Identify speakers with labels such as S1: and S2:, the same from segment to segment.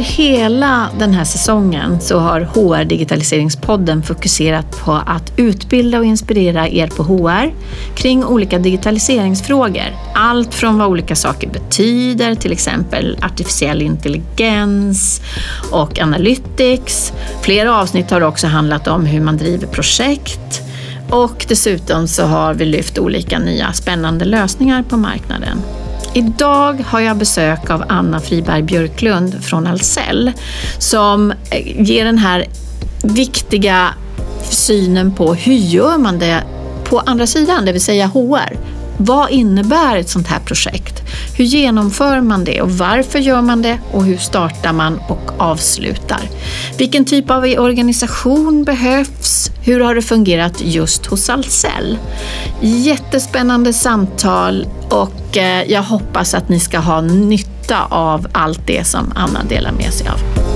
S1: Under hela den här säsongen så har HR Digitaliseringspodden fokuserat på att utbilda och inspirera er på HR kring olika digitaliseringsfrågor. Allt från vad olika saker betyder, till exempel artificiell intelligens och analytics. Flera avsnitt har också handlat om hur man driver projekt och dessutom så har vi lyft olika nya spännande lösningar på marknaden. Idag har jag besök av Anna Friberg Björklund från Ahlsell som eh, ger den här viktiga synen på hur gör man det på andra sidan, det vill säga HR. Vad innebär ett sånt här projekt? Hur genomför man det och varför gör man det och hur startar man och avslutar? Vilken typ av organisation behövs? Hur har det fungerat just hos Ahlsell? Jättespännande samtal och eh, jag hoppas att ni ska ha nytta av allt det som Anna delar med sig av.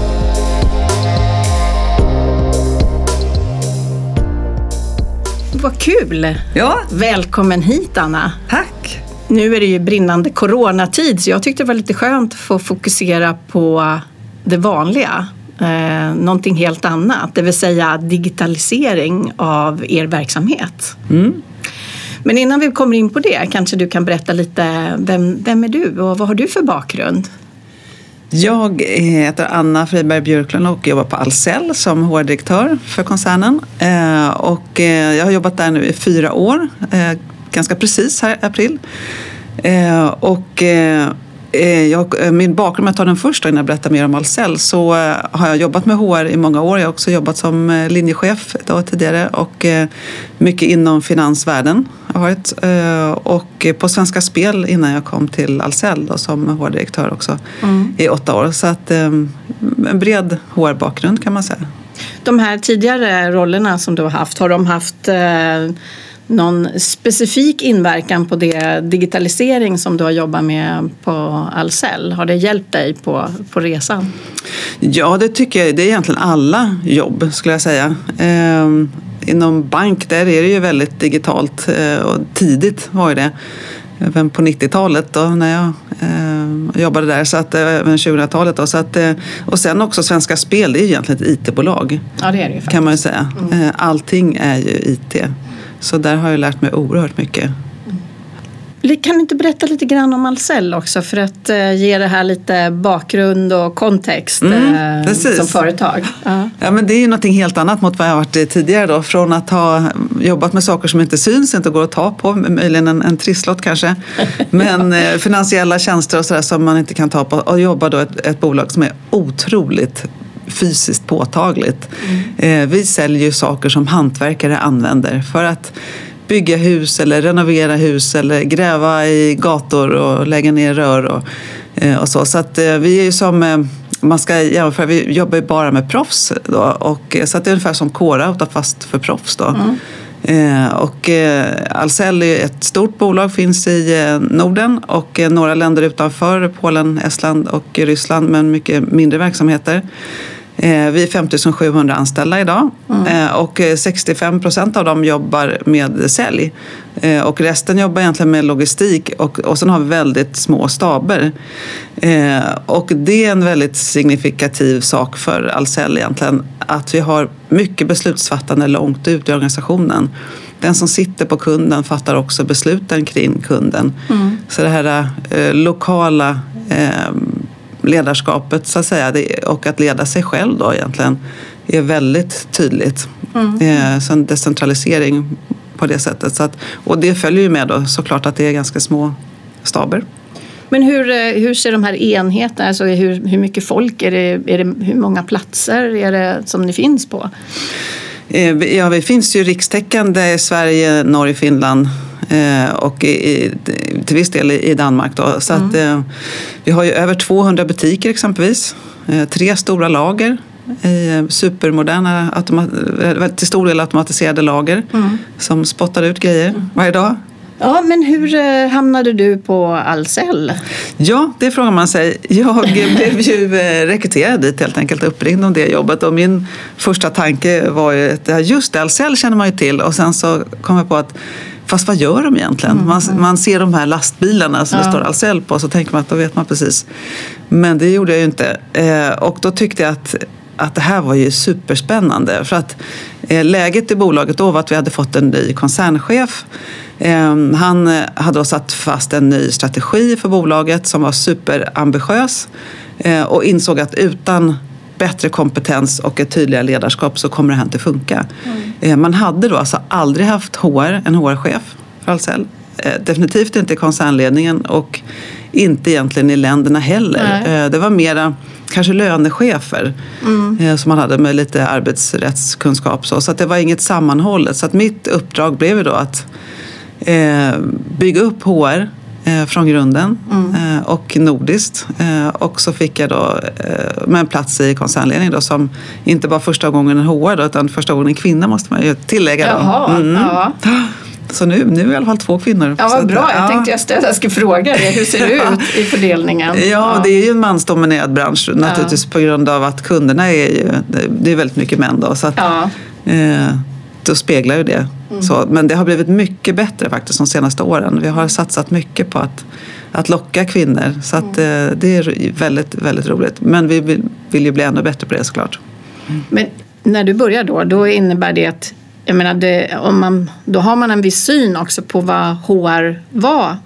S1: Vad kul!
S2: Ja.
S1: Välkommen hit Anna!
S2: Tack!
S1: Nu är det ju brinnande coronatid så jag tyckte det var lite skönt att få fokusera på det vanliga. Eh, någonting helt annat, det vill säga digitalisering av er verksamhet.
S2: Mm.
S1: Men innan vi kommer in på det kanske du kan berätta lite, vem, vem är du och vad har du för bakgrund?
S2: Jag heter Anna Friberg Björklund och jobbar på Ahlsell som HR-direktör för koncernen. Eh, och eh, jag har jobbat där nu i fyra år, eh, ganska precis här i april. Och jag, min bakgrund, om jag tar den först innan jag berättar mer om Ahlsell, så har jag jobbat med HR i många år. Jag har också jobbat som linjechef ett år tidigare och mycket inom finansvärlden. har varit. Och på Svenska Spel innan jag kom till Ahlsell då, som HR-direktör också mm. i åtta år. Så att, en bred HR-bakgrund kan man säga.
S1: De här tidigare rollerna som du har haft, har de haft någon specifik inverkan på det digitalisering som du har jobbat med på Ahlsell? Har det hjälpt dig på, på resan?
S2: Ja, det tycker jag. Det är egentligen alla jobb skulle jag säga. Ehm, inom bank där är det ju väldigt digitalt eh, och tidigt var ju det. Även på 90-talet då när jag eh, jobbade där, så att, även 2000-talet. Då, så att, eh, och sen också Svenska Spel, det är ju egentligen ett IT-bolag.
S1: Ja, det är det ju faktiskt.
S2: Kan man ju säga. Mm. Allting är ju IT. Så där har jag lärt mig oerhört mycket.
S1: Kan du inte berätta lite grann om Ahlsell också för att eh, ge det här lite bakgrund och kontext mm, eh, som företag?
S2: Ja. ja. men det är ju någonting helt annat mot vad jag har varit tidigare då. Från att ha jobbat med saker som inte syns, inte går att ta på, möjligen en, en trisslott kanske. Men eh, finansiella tjänster och sådär som man inte kan ta på och jobba då ett, ett bolag som är otroligt fysiskt påtagligt. Mm. Vi säljer saker som hantverkare använder för att bygga hus eller renovera hus eller gräva i gator och lägga ner rör och, eh, och så. Så att eh, vi är ju som man ska jämföra, vi jobbar ju bara med proffs då, och, så att det är ungefär som Kora fast för proffs. Då. Mm. Eh, och eh, Ahlsell är ett stort bolag, finns i eh, Norden och några länder utanför Polen, Estland och Ryssland men mycket mindre verksamheter. Vi är 5 700 anställda idag mm. och 65 procent av dem jobbar med sälj. Och resten jobbar egentligen med logistik och, och sen har vi väldigt små staber. Och det är en väldigt signifikativ sak för Ahlsell egentligen att vi har mycket beslutsfattande långt ut i organisationen. Den som sitter på kunden fattar också besluten kring kunden. Mm. Så det här eh, lokala eh, ledarskapet så att säga och att leda sig själv då egentligen är väldigt tydligt. Mm. Eh, så en decentralisering på det sättet. Så att, och det följer ju med då såklart att det är ganska små staber.
S1: Men hur, eh, hur ser de här enheterna, alltså hur, hur mycket folk, är det, är det, hur många platser är det som ni finns på?
S2: Eh, ja, vi finns ju rikstäckande i Sverige, Norge, Finland och i, till viss del i Danmark. Då. Så mm. att, vi har ju över 200 butiker exempelvis, tre stora lager supermoderna, till stor del automatiserade lager mm. som spottar ut grejer mm. varje dag.
S1: Ja, men hur eh, hamnade du på Ahlsell?
S2: Ja, det frågar man sig. Jag blev ju eh, rekryterad dit helt enkelt, uppringd om det jobbet och min första tanke var ju att just Ahlsell känner man ju till och sen så kom jag på att fast vad gör de egentligen?
S1: Mm,
S2: Man, man ser de här lastbilarna som det står Ahlsell på så tänker man att då vet man precis. Men det gjorde jag ju inte. Eh, och då tyckte jag att att det här var ju superspännande. För att eh, läget i bolaget då var att vi hade fått en ny koncernchef. Eh, han hade då satt fast en ny strategi för bolaget som var superambitiös eh, och insåg att utan bättre kompetens och ett tydligare ledarskap så kommer det här inte funka. Mm. Man hade då alltså aldrig haft HR, en HR-chef för Ahlsell. Eh, definitivt inte i koncernledningen och inte egentligen i länderna heller. Nej. Det var mera kanske lönechefer mm. som man hade med lite arbetsrättskunskap. Så, så att det var inget sammanhållet. Så att mitt uppdrag blev då att eh, bygga upp HR eh, från grunden mm. eh, och nordiskt. Eh, och så fick jag då eh, med en plats i koncernledningen då, som inte var första gången en HR då, utan första gången en kvinna måste man ju tillägga. Då.
S1: Jaha, mm. ja.
S2: Så nu, nu är i alla fall två kvinnor.
S1: Ja, vad bra. Jag tänkte jag, ställa, jag skulle fråga dig, hur ser det ut i fördelningen?
S2: Ja, ja, det är ju en mansdominerad bransch naturligtvis ja. på grund av att kunderna är ju, det är väldigt mycket män då. Så att, ja. eh, då speglar ju det. Mm. Så, men det har blivit mycket bättre faktiskt de senaste åren. Vi har satsat mycket på att, att locka kvinnor. Så att, mm. eh, det är väldigt, väldigt roligt. Men vi vill, vill ju bli ännu bättre på det såklart.
S1: Mm. Men när du börjar då, då innebär det att jag menar det, om man, då har man en viss syn också på vad HR var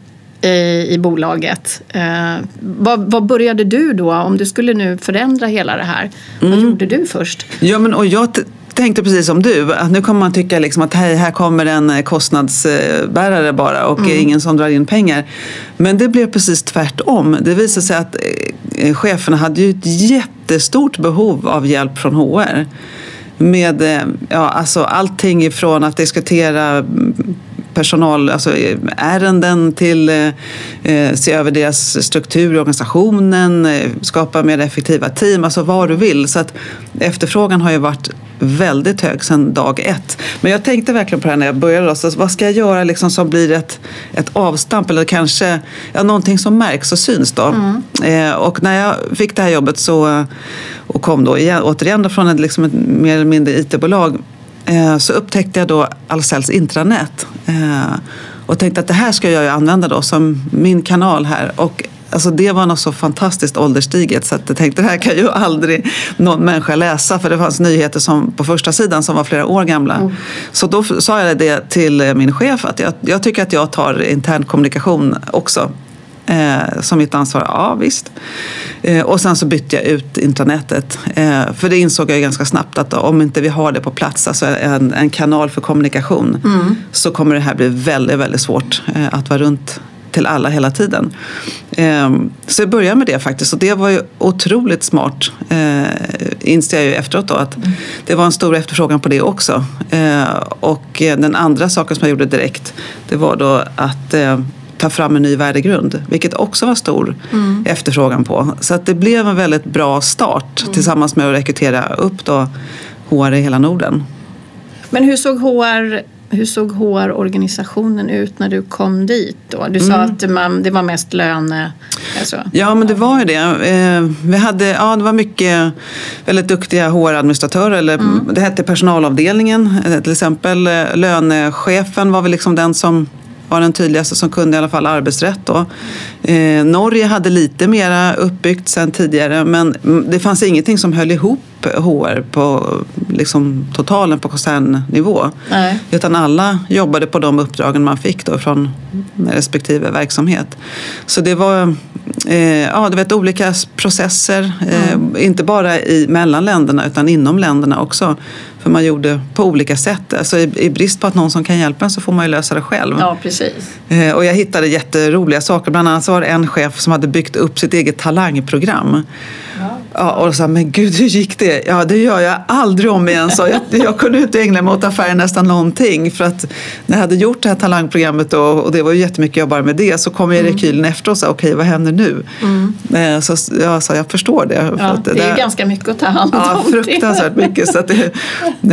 S1: i, i bolaget. Eh, vad, vad, började du då, om du skulle nu förändra hela det här? Mm. Vad gjorde du först?
S2: Ja, men, och jag tänkte precis som du, att nu kommer man tycka liksom att hej, här kommer en kostnadsbärare bara och mm. ingen som drar in pengar. Men det blev precis tvärtom. Det visade sig att eh, cheferna hade ju ett jättestort behov av hjälp från HR med eh, ja, alltså allting ifrån att diskutera personal, alltså ärenden till eh, eh, se över deras struktur i organisationen, eh, skapa mer effektiva team, alltså vad du vill. Så att efterfrågan har ju varit väldigt hög sedan dag ett. Men jag tänkte verkligen på det här när jag började. Så vad ska jag göra liksom som blir ett, ett avstamp eller kanske ja, någonting som märks och syns då? Mm. Eh, och när jag fick det här jobbet så, och kom då igen, återigen då från ett, liksom ett mer eller mindre IT-bolag så upptäckte jag då Ahlsells intranät eh, och tänkte att det här ska jag ju använda då som min kanal här. Och Alltså det var något så fantastiskt ålderstiget så att jag tänkte det här kan ju aldrig någon människa läsa för det fanns nyheter som, på första sidan som var flera år gamla. Mm. Så då sa jag det till min chef att jag, jag tycker att jag tar intern kommunikation också eh, som mitt ansvar. Ja, visst. Eh, och sen så bytte jag ut intranätet. Eh, för det insåg jag ganska snabbt att om inte vi har det på plats, alltså en, en kanal för kommunikation, mm. så kommer det här bli väldigt, väldigt svårt eh, att vara runt till alla hela tiden. Ehm, så jag började med det faktiskt och det var ju otroligt smart. Eh, inser jag ju efteråt då att mm. det var en stor efterfrågan på det också. Eh, och den andra saken som jag gjorde direkt det var då att ta fram en ny värdegrund, vilket också var stor mm. efterfrågan på. Så att det blev en väldigt bra start mm. tillsammans med att rekrytera upp då HR i hela Norden.
S1: Men hur såg HR hur såg HR-organisationen ut när du kom dit då? Du sa mm. att man, det var mest löne...
S2: Alltså. Ja, men det var ju det. Eh, vi hade, ja, det var mycket väldigt duktiga HR-administratörer. Eller, mm. Det hette personalavdelningen eh, till exempel. Eh, lönechefen var väl liksom den som var den tydligaste som kunde i alla fall arbetsrätt. Då. Eh, Norge hade lite mera uppbyggt sen tidigare men det fanns ingenting som höll ihop HR på liksom, totalen på koncernnivå. Nej. Utan alla jobbade på de uppdragen man fick då från respektive verksamhet. Så det var eh, ja, det var olika processer, eh, mm. inte bara i, mellan länderna utan inom länderna också. För man gjorde på olika sätt. Alltså i, i brist på att någon som kan hjälpa en så får man ju lösa det själv.
S1: Ja, precis.
S2: Eh, och jag hittade jätteroliga saker. Bland annat så var det en chef som hade byggt upp sitt eget talangprogram. Ja. och så men gud hur gick det? Ja, det gör jag aldrig om igen. Så jag, jag kunde inte ägna mig åt affären nästan någonting. För att när jag hade gjort det här talangprogrammet då, och det var ju jättemycket jobb bara med det så kom jag i rekylen mm. efter och sa okej, vad händer nu? Mm. Eh, så jag sa, jag förstår det.
S1: Ja, det, det är ju ganska mycket att ta hand om.
S2: Ja, fruktansvärt mycket. Så det,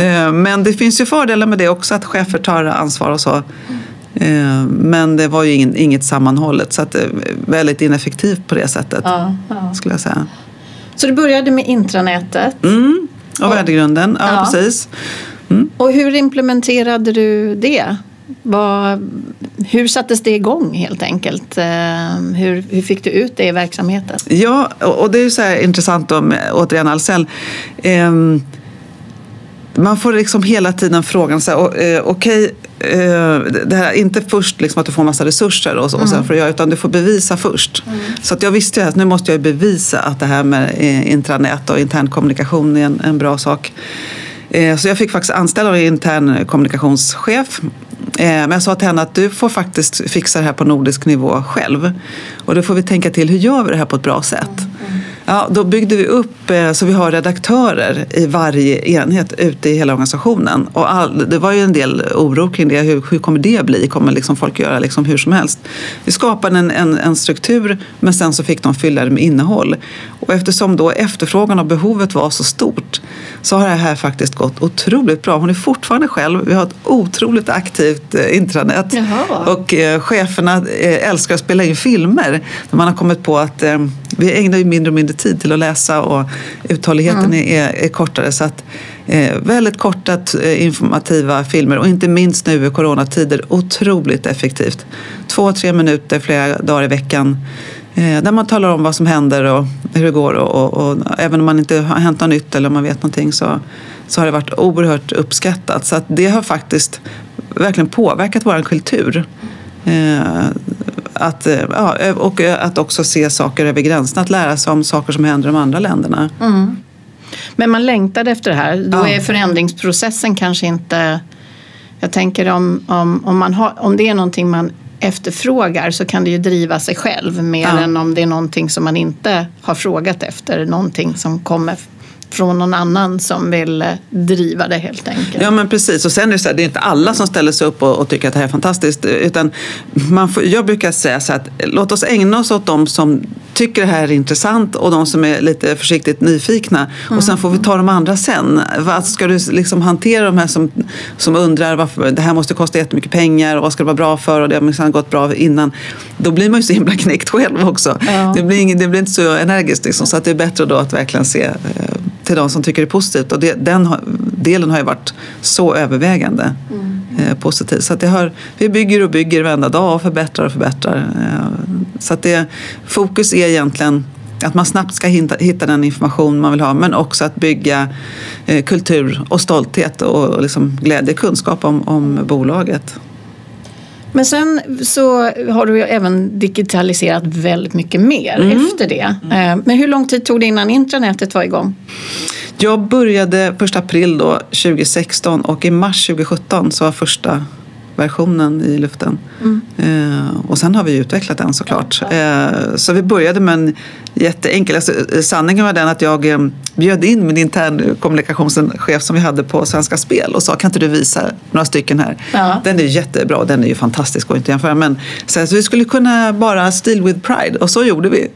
S2: eh, men det finns ju fördelar med det också, att chefer tar ansvar och så. Eh, men det var ju inget sammanhållet så att väldigt ineffektivt på det sättet. Ja, ja. skulle jag säga.
S1: Så du började med intranätet?
S2: Mm, och, och värdegrunden, ja, ja. precis.
S1: Mm. Och hur implementerade du det? Vad, hur sattes det igång helt enkelt? Eh, hur, hur fick du ut det i verksamheten?
S2: Ja, och det är ju så här intressant med, återigen Ahlsell. Eh, man får liksom hela tiden frågan, så här, okej, okay, Eh, det här, inte först liksom att du får massa resurser och så, mm. för att göra, utan du får bevisa först. Mm. Så att jag visste ju att nu måste jag bevisa att det här med eh, intranät och intern kommunikation är en, en bra sak. Eh, så jag fick faktiskt anställa en intern kommunikationschef. Men jag sa till henne att du får faktiskt fixa det här på nordisk nivå själv. Och då får vi tänka till, hur gör vi det här på ett bra sätt? Ja, då byggde vi upp eh, så vi har redaktörer i varje enhet ute i hela organisationen. Och all, det var ju en del oro kring det. Hur, hur kommer det bli? Kommer liksom folk göra liksom hur som helst? Vi skapade en, en, en, struktur men sen så fick de fylla det med innehåll. Och eftersom då efterfrågan och behovet var så stort så har det här faktiskt gått otroligt bra. Hon är fortfarande själv. Vi har ett otroligt aktivt eh, intranät. Jaha. Och eh, cheferna eh, älskar att spela in filmer. Man har kommit på att eh, vi ägnar ju mindre och mindre tid till att läsa och uthålligheten mm. är, är, kortare. Så att, eh, väldigt korta informativa filmer och inte minst nu i coronatider otroligt effektivt. Två, tre minuter flera dagar i veckan där man talar om vad som händer och hur det går. Och, och, och, även om man inte har hänt något nytt eller om man vet någonting så, så har det varit oerhört uppskattat. Så att det har faktiskt verkligen påverkat vår kultur. Eh, att, eh, ja, och att också se saker över gränserna, att lära sig om saker som händer i de andra länderna. Mm.
S1: Men man längtade efter det här. Då ja. är förändringsprocessen kanske inte... Jag tänker om, om, om, man har, om det är någonting man efterfrågar så kan det ju driva sig själv mer ja. än om det är någonting som man inte har frågat efter. Någonting som kommer från någon annan som vill eh, driva det helt enkelt.
S2: Ja men precis och sen är det så här, det är inte alla som ställer sig upp och, och tycker att det här är fantastiskt utan man får, jag brukar säga så att låt oss ägna oss åt de som tycker det här är intressant och de som är lite försiktigt nyfikna mm. och sen får vi ta de andra sen. Vad ska du liksom hantera de här som, som undrar varför det här måste kosta jättemycket pengar och vad ska det vara bra för och det har minsann gått bra innan. Då blir man ju så himla knäckt själv också. Ja. Det, blir det blir inte så energiskt liksom, så att det är bättre då att verkligen se eh, till de som tycker det är positivt. Och det, den delen har ju varit så övervägande mm. eh, positiv. Så att det har, vi bygger och bygger varenda dag och förbättrar och förbättrar. Eh, så att det, fokus är egentligen att man snabbt ska hitta, hitta den information man vill ha men också att bygga eh, kultur och stolthet och liksom glädje, kunskap om, om bolaget.
S1: Men sen så har du ju även digitaliserat väldigt mycket mer mm. efter det. Mm. Men hur lång tid tog det innan intranätet var igång?
S2: Jag började 1 april då, 2016 och i mars 2017 så var första versionen i luften. Mm. Eh, och sen har vi utvecklat den såklart. Eh, så vi började med en jätteenkel, alltså, sanningen var den att jag eh, bjöd in min intern kommunikationschef som vi hade på Svenska Spel och sa kan inte du visa några stycken här. Ja. Den är jättebra, den är ju fantastisk och inte jämföra. Men så, så vi skulle kunna bara steal with pride och så gjorde vi.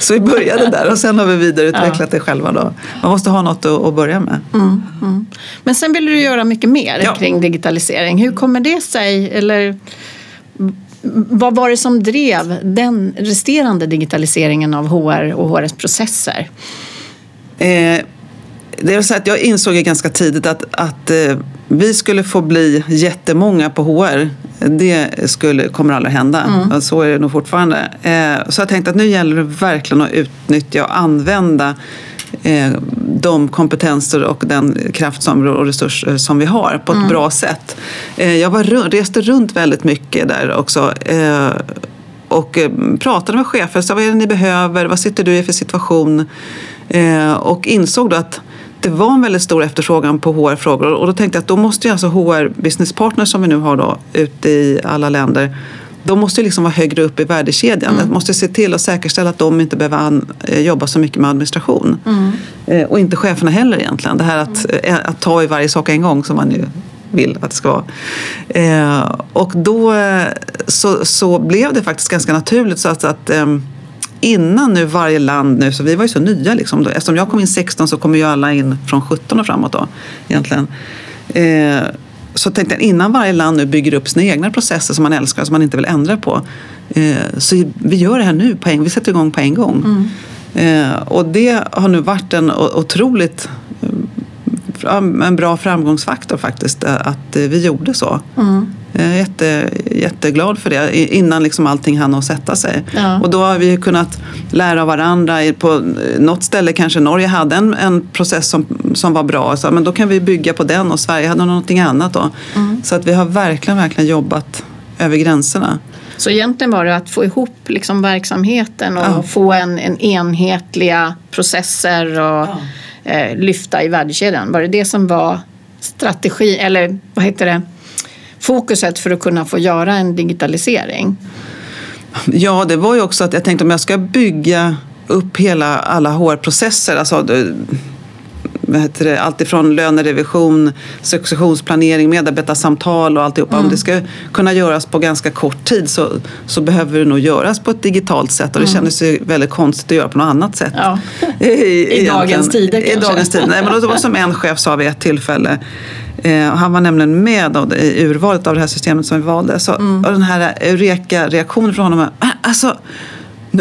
S2: Så vi började där och sen har vi vidareutvecklat ja. det själva. Då. Man måste ha något att, börja med. Mm,
S1: mm. Men sen vill du göra mycket mer ja. kring digitalisering. Hur kommer det sig? Eller vad var det som drev den resterande digitaliseringen av HR och HRs processer?
S2: Eh, det är så att jag insåg ganska tidigt att, att eh, vi skulle få bli jättemånga på HR. Det skulle, kommer aldrig hända. Mm. Så är det nog fortfarande. Eh, så jag tänkte att nu gäller det verkligen att utnyttja och använda eh, de kompetenser och den kraft som, och resurser som vi har på ett mm. bra sätt. Jag var, reste runt väldigt mycket där också och pratade med chefer. Så vad är det ni behöver? Vad sitter du i för situation? Och insåg då att det var en väldigt stor efterfrågan på HR-frågor och då tänkte jag att då måste ju alltså HR Business Partners som vi nu har då ute i alla länder de måste liksom vara högre upp i värdekedjan. Mm. måste se till att säkerställa att de inte behöver eh, jobba så mycket med administration. Mm. Eh, och inte cheferna heller egentligen. Det här att, mm. att ta i varje sak en gång som man ju vill att det ska vara. och då så, så blev det faktiskt ganska naturligt så att, att ehm, innan nu varje land nu, så vi var ju så nya liksom. Då. Eftersom jag kom in 16 så kommer ju alla in från 17 och framåt då egentligen. Eh, så tänkte jag innan varje land nu bygger upp sina egna processer som man älskar, som man inte vill ändra på. Eh, så vi gör det här nu, på en, vi sätter igång på en gång. Mm. Eh, och det har nu varit en otroligt en bra framgångsfaktor faktiskt, att vi gjorde så. Mm. Jag är jätte, jätteglad för det innan liksom allting hann att sätta sig.
S1: Ja.
S2: Och då har vi kunnat lära av varandra. På något ställe kanske Norge hade en, en process som, som var bra. Så, men då kan vi bygga på den och Sverige hade någonting annat då.
S1: Mm.
S2: Så att vi har verkligen, verkligen jobbat över gränserna.
S1: Så egentligen var det att få ihop liksom verksamheten och
S2: Ja.
S1: få en, en enhetliga processer och eh, lyfta i värdekedjan. Var det det som var strategi, eller vad heter det, fokuset för att kunna få göra en digitalisering?
S2: Ja, det var ju också att jag tänkte om jag ska bygga upp hela alla HR-processer, alltså det- vad heter det, allt ifrån lönerevision, successionsplanering, medarbetarsamtal och alltihopa. Om det ska kunna göras på ganska kort tid så, så behöver det nog göras på ett digitalt sätt och det kändes ju väldigt konstigt att göra på något annat sätt.
S1: Ja.
S2: I,
S1: I dagens
S2: egentligen.
S1: tider
S2: I
S1: kanske.
S2: dagens tider. Nej, men det var som en chef sa vid ett tillfälle. Eh, han var nämligen med i urvalet av det här systemet som vi valde. Så,
S1: Mm.
S2: Och den här Eureka-reaktionen från honom. "Ah, Alltså,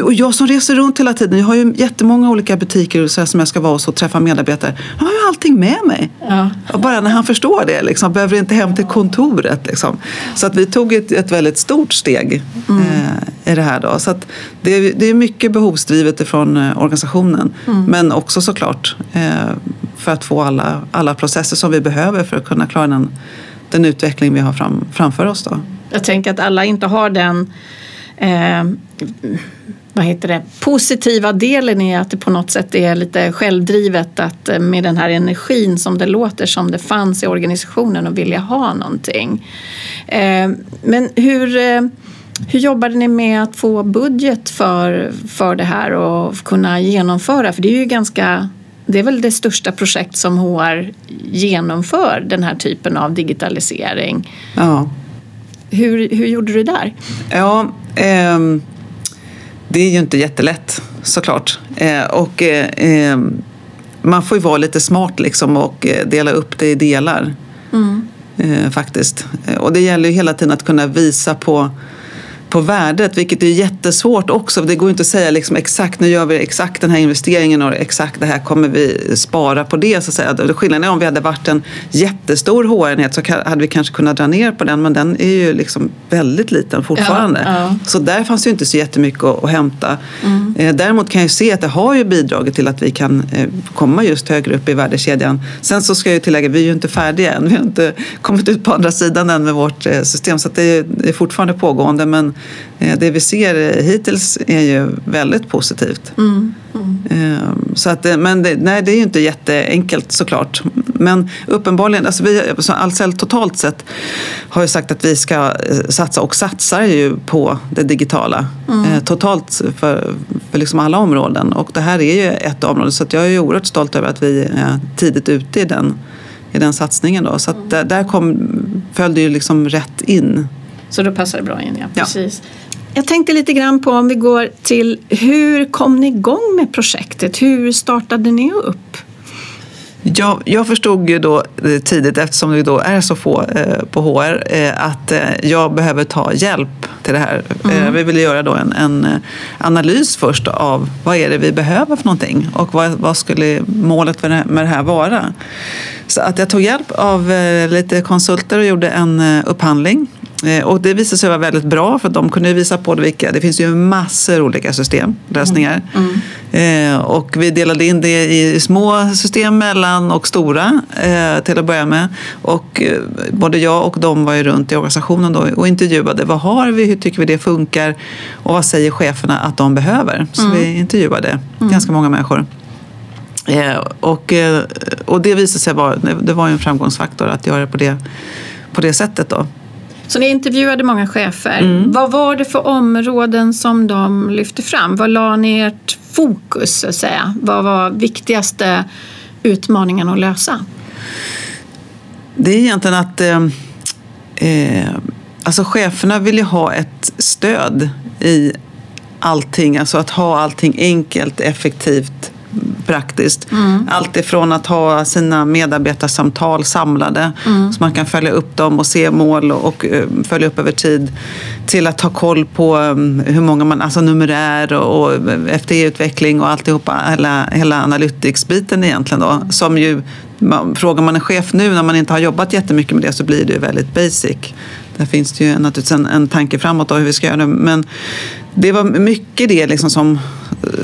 S2: och jag som reser runt hela tiden, jag har ju jättemånga olika butiker så som jag ska vara hos och träffa medarbetare. Jag har ju allting med mig.
S1: Ja.
S2: Och bara när han förstår det, liksom, behöver inte hem till kontoret. Liksom. Så att vi tog ett, ett väldigt stort steg eh, i det här. Då. Så att det, är- det är mycket behovsdrivet ifrån eh, organisationen. Men också såklart eh, för att få alla, alla processer som vi behöver för att kunna klara den, den utveckling vi har fram, framför oss. Då.
S1: Jag tänker att alla inte har den eh, vad heter det, positiva delen i att det på något sätt är lite självdrivet att eh, med den här energin som det låter som det fanns i organisationen och vilja ha någonting. Eh, men hur, eh, hur jobbade ni med att få budget för, för det här och kunna genomföra? För det är ju ganska det är väl det största projekt som HR genomför, den här typen av digitalisering.
S2: Ja.
S1: Hur, hur gjorde du där?
S2: Ja, ehm, det är ju inte jättelätt såklart. Eh, och eh, ehm, man får ju vara lite smart liksom och eh, dela upp det i delar. Eh, faktiskt. Eh, Och det gäller ju hela tiden att kunna visa på på värdet, vilket är jättesvårt också. Det går inte att säga liksom exakt, nu gör vi exakt den här investeringen och exakt det här kommer vi spara på det. Så att säga. Skillnaden är om vi hade varit en jättestor HR-enhet så hade vi kanske kunnat dra ner på den, men den är ju liksom väldigt liten fortfarande.
S1: Ja, ja.
S2: Så där fanns ju inte så jättemycket att, att hämta. Eh, Däremot kan jag se att det har ju bidragit till att vi kan eh, komma just högre upp i värdekedjan. Sen så ska jag ju tillägga, vi är ju inte färdiga än. Vi har inte kommit ut på andra sidan än med vårt eh, system. Så det är, fortfarande pågående. Men det vi ser eh, hittills är ju väldigt positivt. Eh, Så att, eh, men det, nej, det är ju inte jätteenkelt såklart. Men uppenbarligen, alltså vi, Ahlsell totalt sett har ju sagt att vi ska eh, satsa och satsar ju på det digitala. Eh, totalt för, för liksom alla områden. Och det här är ju ett område. Så jag är ju oerhört stolt över att vi är tidigt ute i den, i den satsningen. Då. Så att där, där kom, föll det ju liksom rätt in.
S1: Så då passar det bra in, ja.
S2: Ja.
S1: Precis. Jag tänkte lite grann på om vi går till hur kom ni igång med projektet? Hur startade ni upp?
S2: Jag, jag förstod ju då tidigt, eftersom vi då är så få eh, på HR, eh, att eh, jag behöver ta hjälp till det här. Eh, vi ville göra då en, en eh, analys först av vad är det vi behöver för någonting och vad, vad skulle målet med det, med det här vara. Så att jag tog hjälp av eh, lite konsulter och gjorde en eh, upphandling. Eh, Och det visade sig vara väldigt bra för de kunde visa på det vilka, det finns ju massor olika systemlösningar. Eh, och vi delade in det i små system, mellan och stora eh, till att börja med. Och både jag och de var ju runt i organisationen då och intervjuade. Vad har vi? Hur tycker vi det funkar? Och vad säger cheferna att de behöver? Så vi intervjuade ganska många människor. Och, och det visade sig vara, det- var en framgångsfaktor att göra det på det, på det sättet då.
S1: Så ni intervjuade många chefer. Vad var det för områden som de lyfte fram? Vad la ni ert fokus, så att säga? Vad var viktigaste utmaningen att lösa?
S2: Det är egentligen att eh, eh, alltså cheferna vill ju ha ett stöd i allting. Alltså att ha allting enkelt, effektivt, praktiskt. Allt ifrån att ha sina medarbetarsamtal samlade så man kan följa upp dem och se mål och, och eh, följa upp över tid till att ha koll på um, hur många man, alltså numerär och, och FTE-utveckling och alltihopa, hela, hela analytics-biten egentligen då, som ju man, frågar man en chef nu när man inte har jobbat jättemycket med det så blir det ju väldigt basic. där finns det ju naturligtvis en, en tanke framåt hur vi ska göra det. Men det var mycket det liksom som,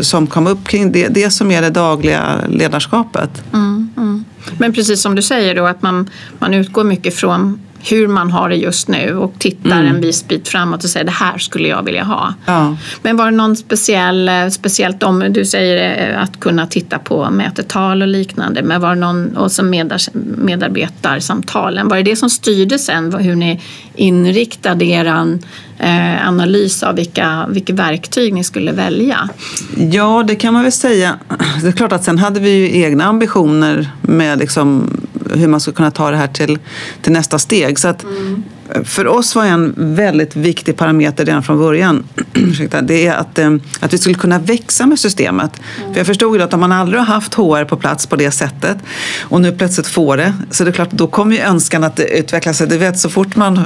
S2: som kom upp kring det, det som är det dagliga ledarskapet.
S1: Mm, mm. Men precis som du säger då att man, man utgår mycket från hur man har det just nu och tittar mm. en viss bit framåt och säger det här skulle jag vilja ha.
S2: Ja.
S1: Men var det någon speciell, speciellt om du säger eh, att kunna titta på mätetal och liknande, men var det någon, och som medarbetarsamtalen, var det det som styrde sen hur ni inriktade er eh, analys av vilka, vilka verktyg ni skulle välja?
S2: Ja, det kan man väl säga. Det är klart att sen hade vi ju egna ambitioner med liksom hur man ska kunna ta det här till, till nästa steg. Så att, mm för oss var en väldigt viktig parameter redan från början det är att, eh, att vi skulle kunna växa med systemet. Mm. För jag förstod att om man aldrig har haft HR på plats på det sättet och nu plötsligt får det, så det är klart, då kommer ju önskan att utveckla sig. Du vet, så fort man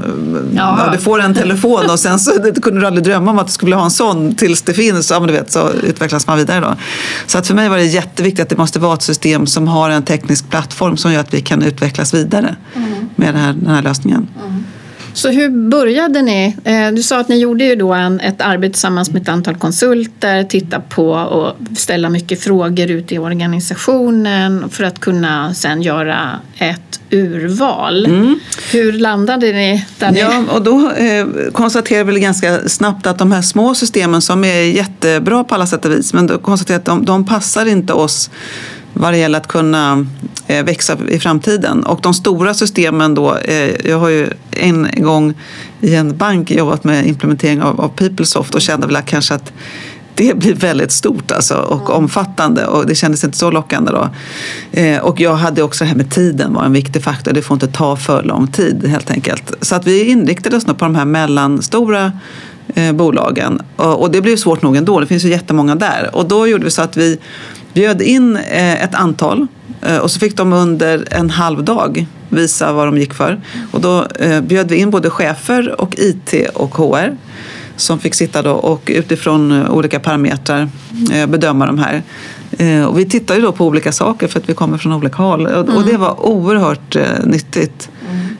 S2: ja. du får en telefon och sen så det kunde du aldrig drömma om att du skulle ha en sån tills det finns, ja, men du vet, så utvecklas man vidare. Då. Så att för mig var det jätteviktigt att det måste vara ett system som har en teknisk plattform som gör att vi kan utvecklas vidare mm. med den här, den här lösningen. Mm.
S1: Så hur började ni? Eh, du sa att ni gjorde ju då en, ett arbete tillsammans med ett antal konsulter, titta på och ställa mycket frågor ut i organisationen för att kunna sen göra ett urval. Mm. Hur landade ni där ni...
S2: Ja, och då eh, konstaterade vi ganska snabbt att de här små systemen som är jättebra på alla sätt och vis, men då konstaterade att de, de passar inte oss vad det gäller att kunna eh, växa i framtiden. Och de stora systemen då, eh, jag har ju en gång i en bank jobbat med implementering av, av PeopleSoft och kände väl att kanske att det blir väldigt stort alltså, och mm. omfattande och det kändes inte så lockande då. Eh, och jag hade också det här med tiden var en viktig faktor. Det får inte ta för lång tid helt enkelt. Så att vi inriktade oss på de här mellanstora bolagen och, och det blev svårt nog ändå. Det finns ju jättemånga där och då gjorde vi så att vi bjöd in eh, ett antal eh, och så fick de under en halv dag visa vad de gick för. Och då eh, bjöd vi in både chefer och IT och HR som fick sitta då och utifrån olika parametrar bedöma de här. Och vi tittade då på olika saker för att vi kommer från olika håll och mm. det var oerhört nyttigt.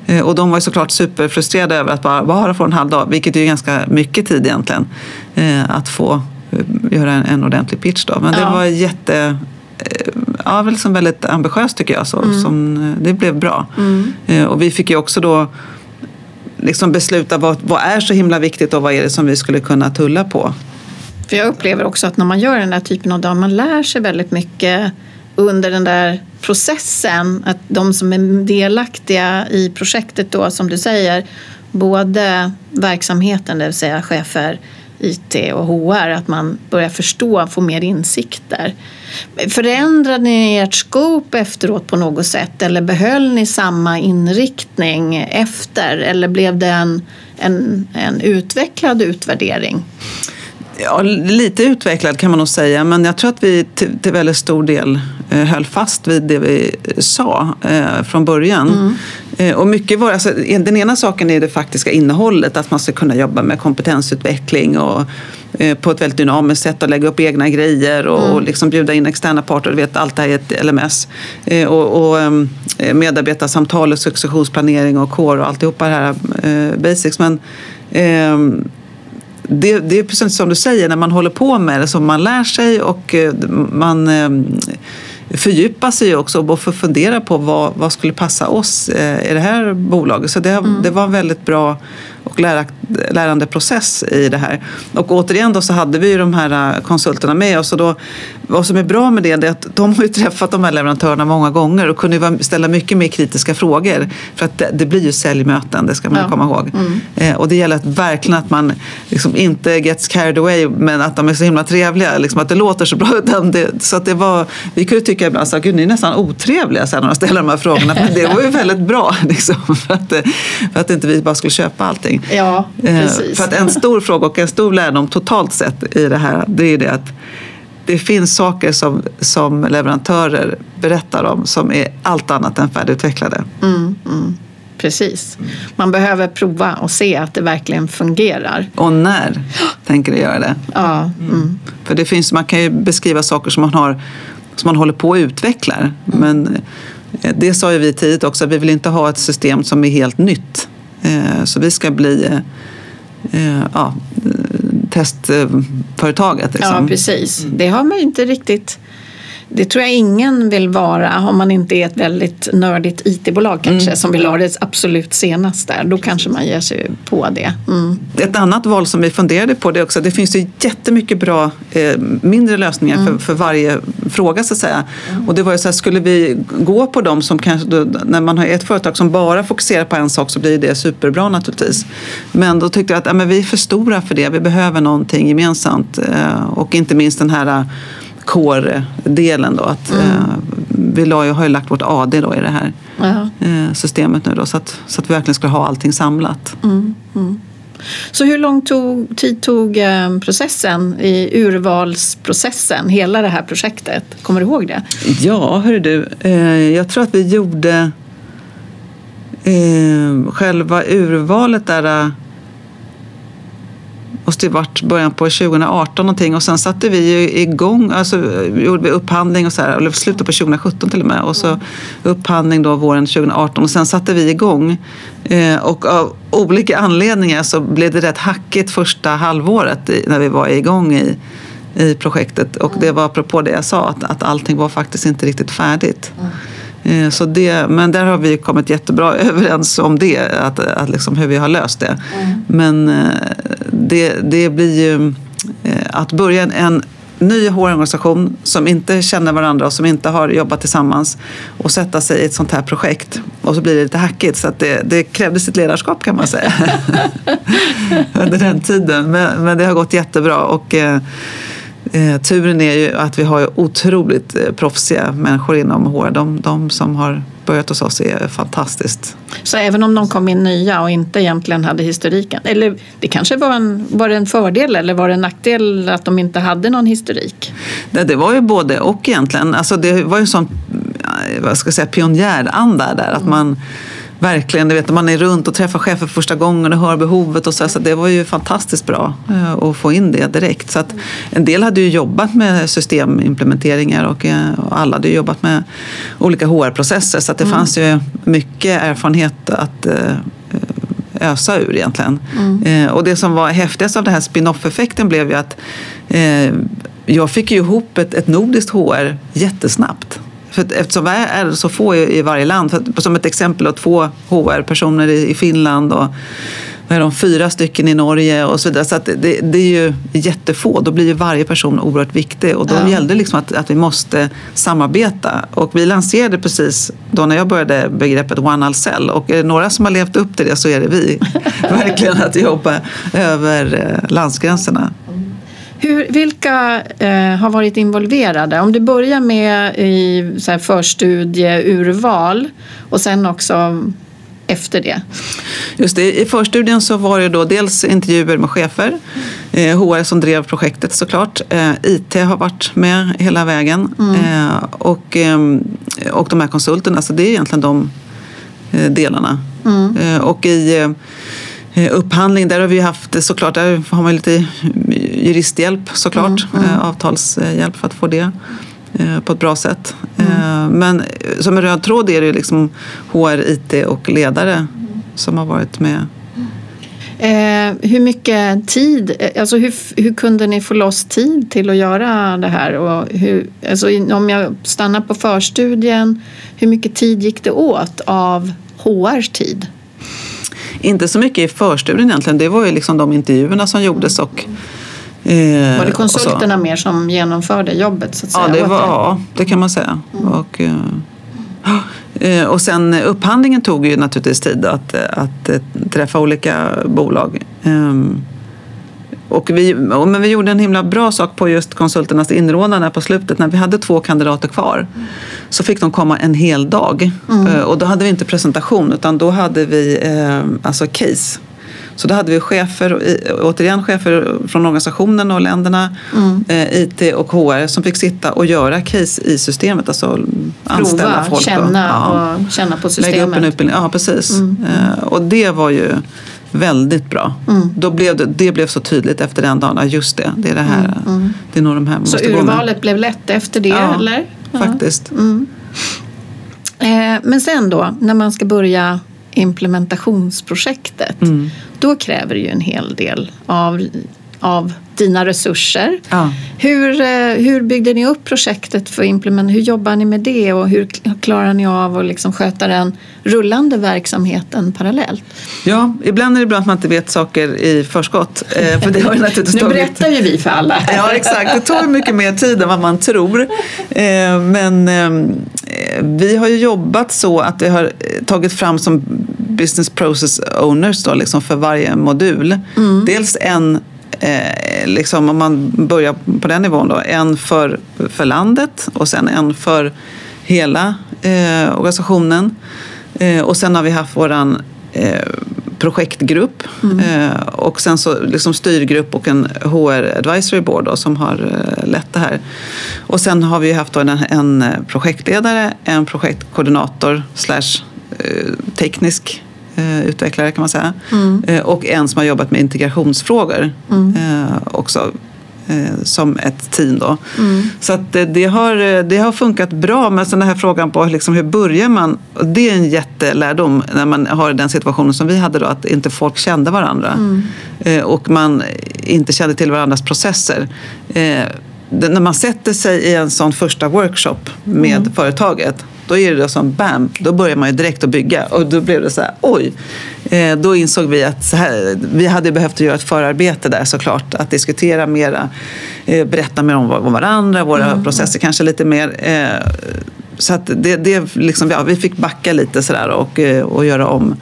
S2: Mm. Och de var såklart superfrustrerade över att bara, bara få en halv dag, vilket är ganska mycket tid egentligen, att få göra en, en ordentlig pitch. Då. Men ja. det var jätte eh, ja, väl väldigt ambitiöst tycker jag. Så, mm. som, eh, det blev bra. Mm. Eh, och vi fick ju också då liksom besluta vad, vad är så himla viktigt och vad är det som vi skulle kunna tulla på.
S1: För jag upplever också att när man gör den här typen av dag, man lär sig väldigt mycket under den där processen. Att de som är delaktiga i projektet då, som du säger, både verksamheten, det vill säga chefer, IT och HR, att man börjar förstå, få mer insikter. Förändrade ni ert scope efteråt på något sätt eller behöll ni samma inriktning efter eller blev det en, en, en utvecklad utvärdering?
S2: Ja, lite utvecklad kan man nog säga, men jag tror att vi till, till väldigt stor del eh, höll fast vid det vi sa eh, från början. Mm. Eh, och mycket var, alltså, den ena saken är det faktiska innehållet, att man ska kunna jobba med kompetensutveckling och eh, på ett väldigt dynamiskt sätt och lägga upp egna grejer och, mm. och liksom bjuda in externa parter. Vet, allt det här är ett LMS. Eh, och, och ehm, medarbetarsamtal och successionsplanering och core och alltihopa det här basics. Men, ehm, det, det, är precis som du säger, när man håller på med det som man lär sig och man ehm, fördjupa sig också och få fundera på vad, vad skulle passa oss eh, i det här bolaget. Så det, mm. det var väldigt bra och lära, lärande process i det här. Och återigen då så hade vi ju de här eh, konsulterna med oss och då, vad som är bra med det är att de har ju träffat de här leverantörerna många gånger och kunde ställa mycket mer kritiska frågor. För att det, blir ju säljmöten, det ska man ja. komma ihåg. Mm. Eh, och det gäller att verkligen att man liksom inte gets carried away men att de är så himla trevliga, liksom att det låter så bra. Det, så att det var, vi kunde tycka ibland att ni är nästan otrevliga sen när de ställer de här frågorna. Men det var ju väldigt bra liksom, för, att, för att inte vi bara skulle köpa allting.
S1: Ja, eh, precis.
S2: För att en stor fråga och en stor lärdom totalt sett i det här, det är det att det finns saker som, som leverantörer berättar om som är allt annat än färdigutvecklade.
S1: Mm, mm. Precis. Man behöver prova och se att det verkligen fungerar.
S2: Och när tänker du göra det?
S1: Ja, mm.
S2: För det finns, man kan ju beskriva saker som man, har, som man håller på att utveckla. Mm. Men eh, det sa ju vi tidigt också, vi vill inte ha ett system som är helt nytt Eh, så vi ska bli eh, eh, ja, testföretaget. Liksom.
S1: Ja, precis. Det har man ju inte riktigt det tror jag ingen vill vara om man inte är ett väldigt nördigt IT-bolag kanske mm. som vill ha det absolut senaste. Då kanske man ger sig på det. Mm.
S2: Ett annat val som vi funderade på det också, det finns ju jättemycket bra eh, mindre lösningar mm. för, för varje fråga så att säga. Och det var ju så här, skulle vi gå på dem som kanske, då, när man har ett företag som bara fokuserar på en sak så blir det superbra naturligtvis. Men då tyckte jag att ja, men vi är för stora för det, vi behöver någonting gemensamt. Eh, och inte minst den här core-delen då. Att, mm. eh, vi la, har ju lagt vårt AD då i det här eh, systemet nu då så att, så att vi verkligen ska ha allting samlat.
S1: Mm. Mm. Så hur lång tog, tid tog eh, processen i urvalsprocessen, hela det här projektet? Kommer du ihåg det?
S2: Ja, hörru du. Eh, jag tror att vi gjorde eh, själva urvalet där måste typ ju varit början på 2018 någonting. Och sen satte vi igång, alltså eh, gjorde vi upphandling och så här, eller slutet på 2017 till och med. Och så upphandling då våren 2018 och sen satte vi igång. Eh, och av olika anledningar så blev det rätt hackigt första halvåret när vi var igång i, i projektet. Och det var apropå det jag sa att, att allting var faktiskt inte riktigt färdigt. Mm. Eh, så det, men där har vi kommit jättebra överens om det, att, att liksom hur vi har löst det. Mm. Men eh, det, det blir ju eh, att börja en ny HR-organisation som inte känner varandra och som inte har jobbat tillsammans och sätta sig i ett sånt här projekt och så blir det lite hackigt så att det, det krävdes ett ledarskap kan man säga under den tiden. Men, men det har gått jättebra och Eh, turen är ju att vi har otroligt eh, proffsiga människor inom HR. De, de som har börjat hos oss är fantastiskt.
S1: Så även om de kom in nya och inte egentligen hade historiken, eller det kanske var en, var det en fördel eller var det en nackdel att de inte hade någon historik?
S2: Det, det var ju både och egentligen. Alltså det var ju en sån vad ska jag säga, pionjäranda där. Att man verkligen, du vet, man är runt och träffar chefer för första gången och hör behovet och så, så det var ju fantastiskt bra eh, att få in det direkt. Så en del hade ju jobbat med systemimplementeringar och, eh, och alla hade ju jobbat med olika HR-processer så det mm. fanns ju mycket erfarenhet att eh, ösa ur egentligen. Mm. och det som var häftigast av den här spin-off-effekten blev ju att jag fick ju ihop ett, ett nordiskt HR jättesnabbt. För eftersom vi är så få i varje land, för som ett exempel då, två HR-personer i Finland och vad är de, fyra stycken i Norge och så vidare. Så det, det, är ju jättefå. Då blir ju varje person oerhört viktig och då ja. gällde det liksom att, att vi måste samarbeta. Och vi lanserade precis då när jag började begreppet One All Cell och är det några som har levt upp till det så är det vi. Verkligen att jobba över eh, landsgränserna.
S1: Hur, vilka eh, har varit involverade? Om du börjar med i så här, förstudie, urval och sen också efter det?
S2: Just det, I förstudien så var det då dels intervjuer med chefer, eh, HR som drev projektet såklart. Eh, IT har varit med hela vägen mm. eh, och, ehm, och de här konsulterna, så det är egentligen de eh, delarna. Mm. Eh, och i Eh, upphandling, där har vi haft såklart, där har man lite juristhjälp såklart, mm, mm. Eh, avtalshjälp för att få det eh, på ett bra sätt. Mm. Men som en röd tråd är det liksom HR, IT och ledare som har varit med.
S1: Eh, hur mycket tid, alltså hur, hur kunde ni få loss tid till att göra det här? Och hur, alltså om jag stannar på förstudien, hur mycket tid gick det åt av HRs tid?
S2: Inte så mycket i förstudien egentligen. Det var ju liksom de intervjuerna som gjordes och
S1: eh, var det konsulterna mer som genomförde jobbet? Så att säga,
S2: ja, det, var, ja, det kan man säga. Mm. Och, eh, och sen upphandlingen tog ju naturligtvis tid att, att träffa olika bolag. Um, och vi, men vi gjorde en himla bra sak på just konsulternas inrådande på slutet. När vi hade två kandidater kvar så fick de komma en hel dag. Mm. Eh, och då hade vi inte presentation utan då hade vi eh, alltså case. Så då hade vi chefer, återigen chefer från organisationen och länderna, mm. eh, IT och HR som fick sitta och göra case i systemet. Alltså Prova, anställa folk.
S1: Känna, och, ja, och känna på systemet.
S2: Lägga upp en utbildning. Ja, precis. Mm. Och det var ju väldigt bra. Mm. Då blev det, det blev så tydligt efter den dagen, just det, det är det här. Mm. mm. Det är nog de här
S1: så urvalet blev lätt efter det
S2: ja,
S1: eller?
S2: faktiskt.
S1: Mm. Eh, men sen då, när man ska börja implementationsprojektet, mm. då kräver det ju en hel del av, av dina resurser.
S2: Ja.
S1: Hur, eh, hur byggde ni upp projektet för implement? Hur jobbar ni med det och hur klarar ni av att liksom sköta den rullande verksamheten parallellt?
S2: Ja, ibland är det bra att man inte vet saker i förskott. Eh, för det har
S1: naturligtvis nu berättar ju vi för alla.
S2: ja, exakt. Det tar mycket mer tid än vad man tror. Eh, men vi har ju jobbat så att vi har tagit fram som business process owners då, liksom för varje modul. Mm. Dels en eh, liksom om man börjar på den nivån då, en för, för landet och sen en för hela eh, organisationen. Eh, och sen har vi haft våran eh, projektgrupp mm. Eh, och sen så liksom styrgrupp och en HR advisory board då, som har eh, lett det här. Och sen har vi haft en, en projektledare, en projektkoordinator slash teknisk utvecklare kan man säga. Mm. Eh, och en som har jobbat med integrationsfrågor mm. eh, också eh, som ett team. Då. Mm. Så att det, det, har, det har funkat bra. Men sen den här frågan på liksom, hur börjar man? Det är en jättelärdom när man har den situationen som vi hade då, att inte folk kände varandra. Mm. Eh, och man inte kände till varandras processer. Eh, när man sätter sig i en sån första workshop med mm. företaget då är det som bam, då börjar man ju direkt att bygga. Och då blev det så här, oj. Eh, då insåg vi att här, vi hade behövt göra ett förarbete där såklart. Att diskutera mera, eh, berätta mer om, om varandra, våra mm. processer kanske lite mer. Eh, så att det, det liksom, ja, vi fick backa lite sådär och, och göra om.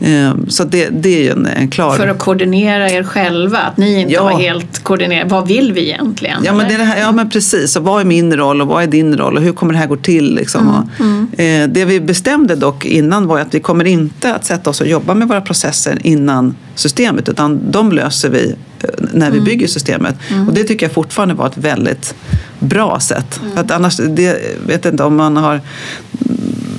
S2: Ehm, så det, det är ju en, en, klar...
S1: För att koordinera er själva, att ni inte ja. var helt koordinerade. Vad vill vi egentligen?
S2: Ja, men, det här, ja men precis. Och vad är min roll och vad är din roll och hur kommer det här gå till? Liksom? Mm. Och, mm. eh, det vi bestämde dock innan var att vi kommer inte att sätta oss och jobba med våra processer innan systemet utan de löser vi eh, när vi mm. bygger systemet. Mm. Och det tycker jag fortfarande var ett väldigt bra sätt. Mm. För att annars, det, vet inte om man har